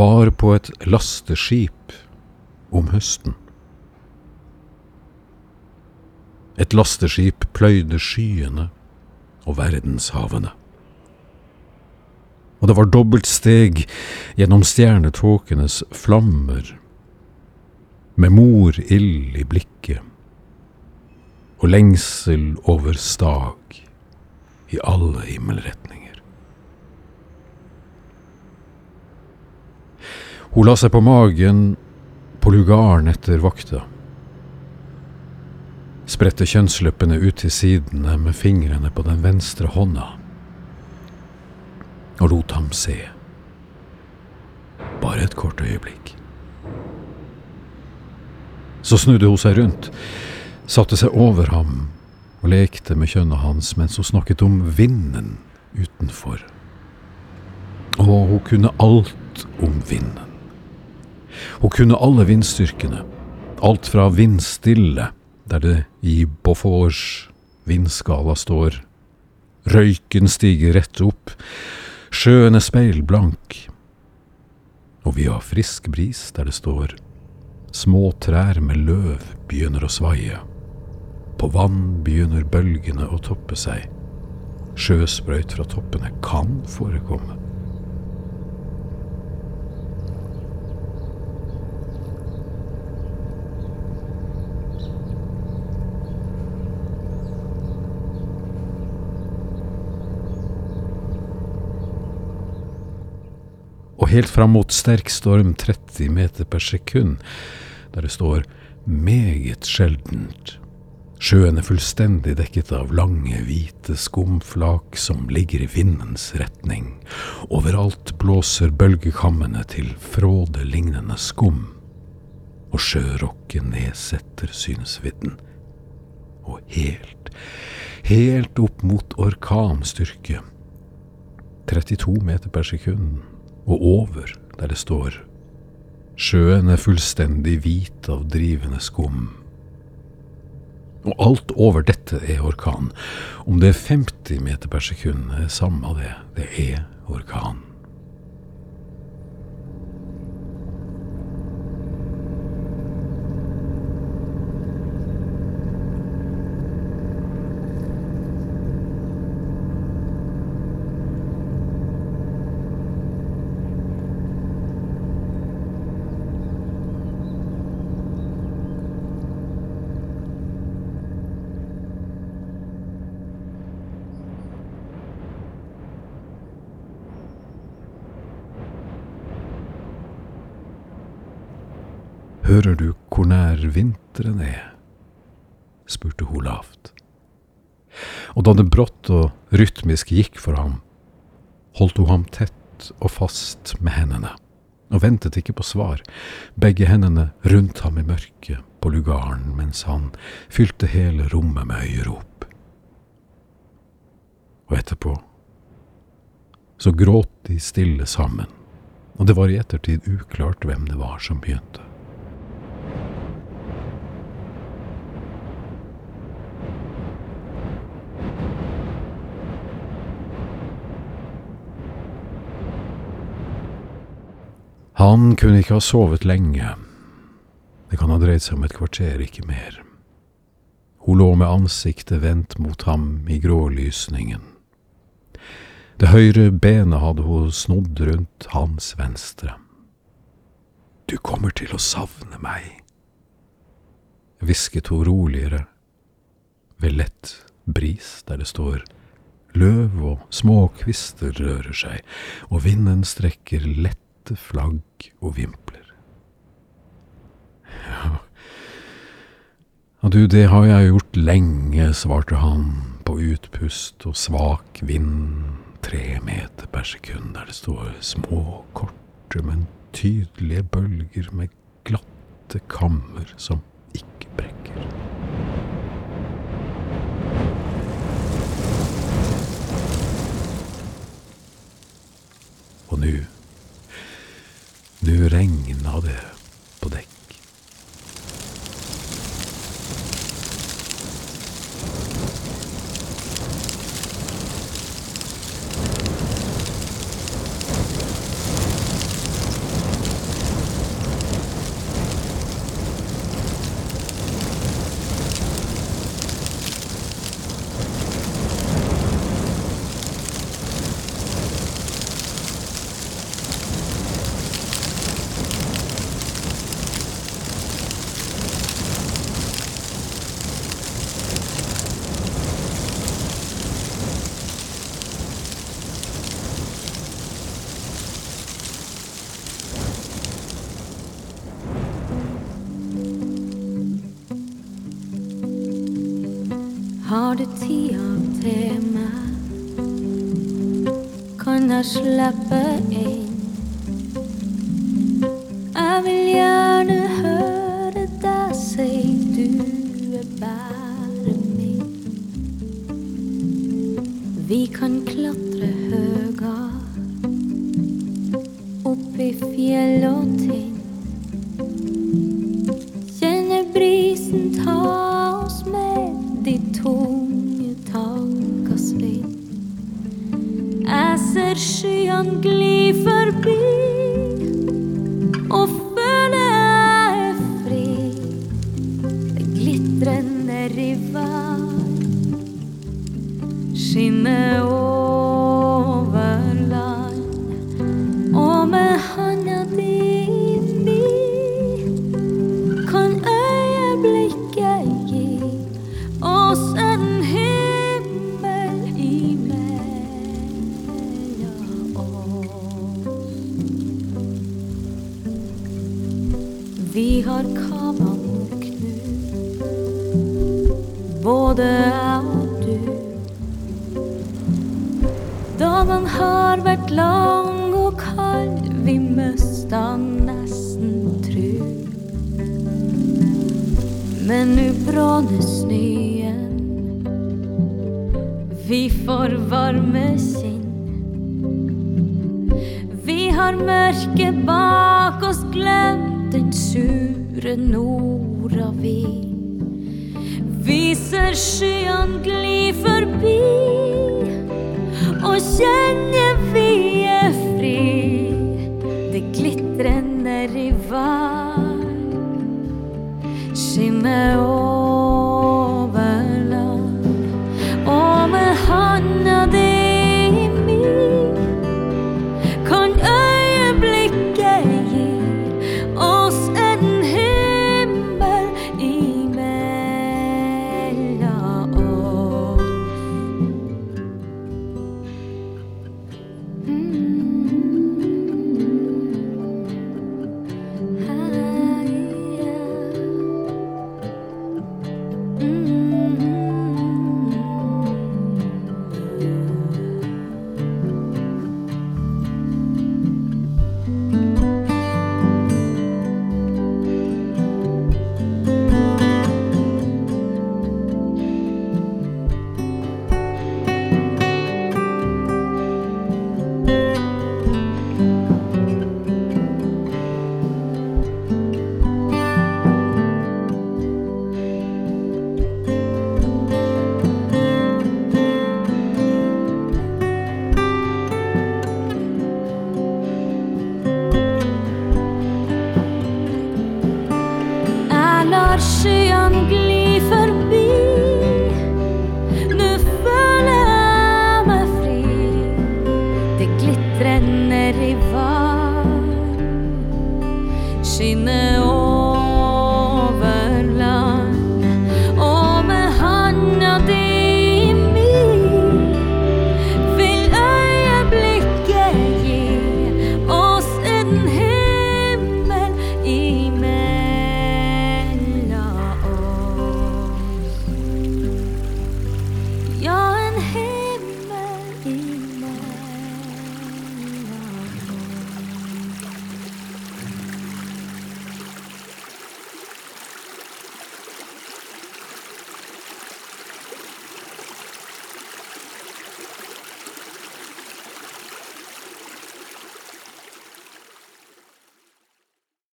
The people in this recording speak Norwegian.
var på et lasteskip om høsten. Et lasteskip pløyde skyene og verdenshavene. Og det var dobbelt steg gjennom stjernetåkenes flammer, med morild i blikket og lengsel over stag i alle himmelretninger. Hun la seg på magen på lugaren etter vakta. Spredte kjønnsleppene ut til sidene med fingrene på den venstre hånda. Og lot ham se. Bare et kort øyeblikk. Så snudde hun seg rundt, satte seg over ham og lekte med kjønnet hans mens hun snakket om vinden utenfor. Og hun kunne alt om vinden. Hun kunne alle vindstyrkene, alt fra vindstille, der det i Beauforts vindskala står Røyken stiger rett opp, sjøen er speilblank, og vi har frisk bris der det står Små trær med løv begynner å svaie. På vann begynner bølgene å toppe seg. Sjøsprøyt fra toppene kan forekomme. Helt fram mot sterk storm 30 meter per sekund, der det står meget sjeldent. Sjøen er fullstendig dekket av lange, hvite skumflak som ligger i vindens retning. Overalt blåser bølgekammene til frådelignende skum, og sjørokken nedsetter synsvidden. Og helt, helt opp mot orkanstyrke, 32 meter per sekund, og over der det står Sjøen er fullstendig hvit av drivende skum. Og alt over dette er orkan. Om det er 50 meter per sekund, er samme det. Det er orkan. Hører du hvor nær vinteren er? spurte hun lavt. Og da det brått og rytmisk gikk for ham, holdt hun ham tett og fast med hendene, og ventet ikke på svar, begge hendene rundt ham i mørket på lugaren mens han fylte hele rommet med øyerop. Og etterpå så gråt de stille sammen, og det var i ettertid uklart hvem det var som begynte. Han kunne ikke ha sovet lenge. Det kan ha dreid seg om et kvarter, ikke mer. Hun lå med ansiktet vendt mot ham i grålysningen. Det høyre benet hadde hun snodd rundt hans venstre. Du kommer til å savne meg, hvisket hun roligere, ved lett bris der det står løv og små kvister rører seg, og vinden strekker lett hvite flagg og vimpler. Ja, du, det har jeg gjort lenge, svarte han på utpust og svak vind, tre meter per sekund, der det står små, korte, men tydelige bølger med glatte kammer som ikke brekker. Og nå nu regna det Har du tida til meg? Kan jeg slippe inn? Jeg vil gjerne høre deg si du er bare min. Vi kan klatre høyere opp i fjell og tind. Kjenner brisen ta Ser gli forbi og føle er fri. Det glitrende vann, skinner Vi har kavan knut, nu, både jeg og du. Dagen har vært lang og kald, vi mista nesten tru. Men nu bråner snøen, vi får varme kinn. Vi har mørket bak oss, glemt den sure nordavind viser skyene gli forbi og kjenner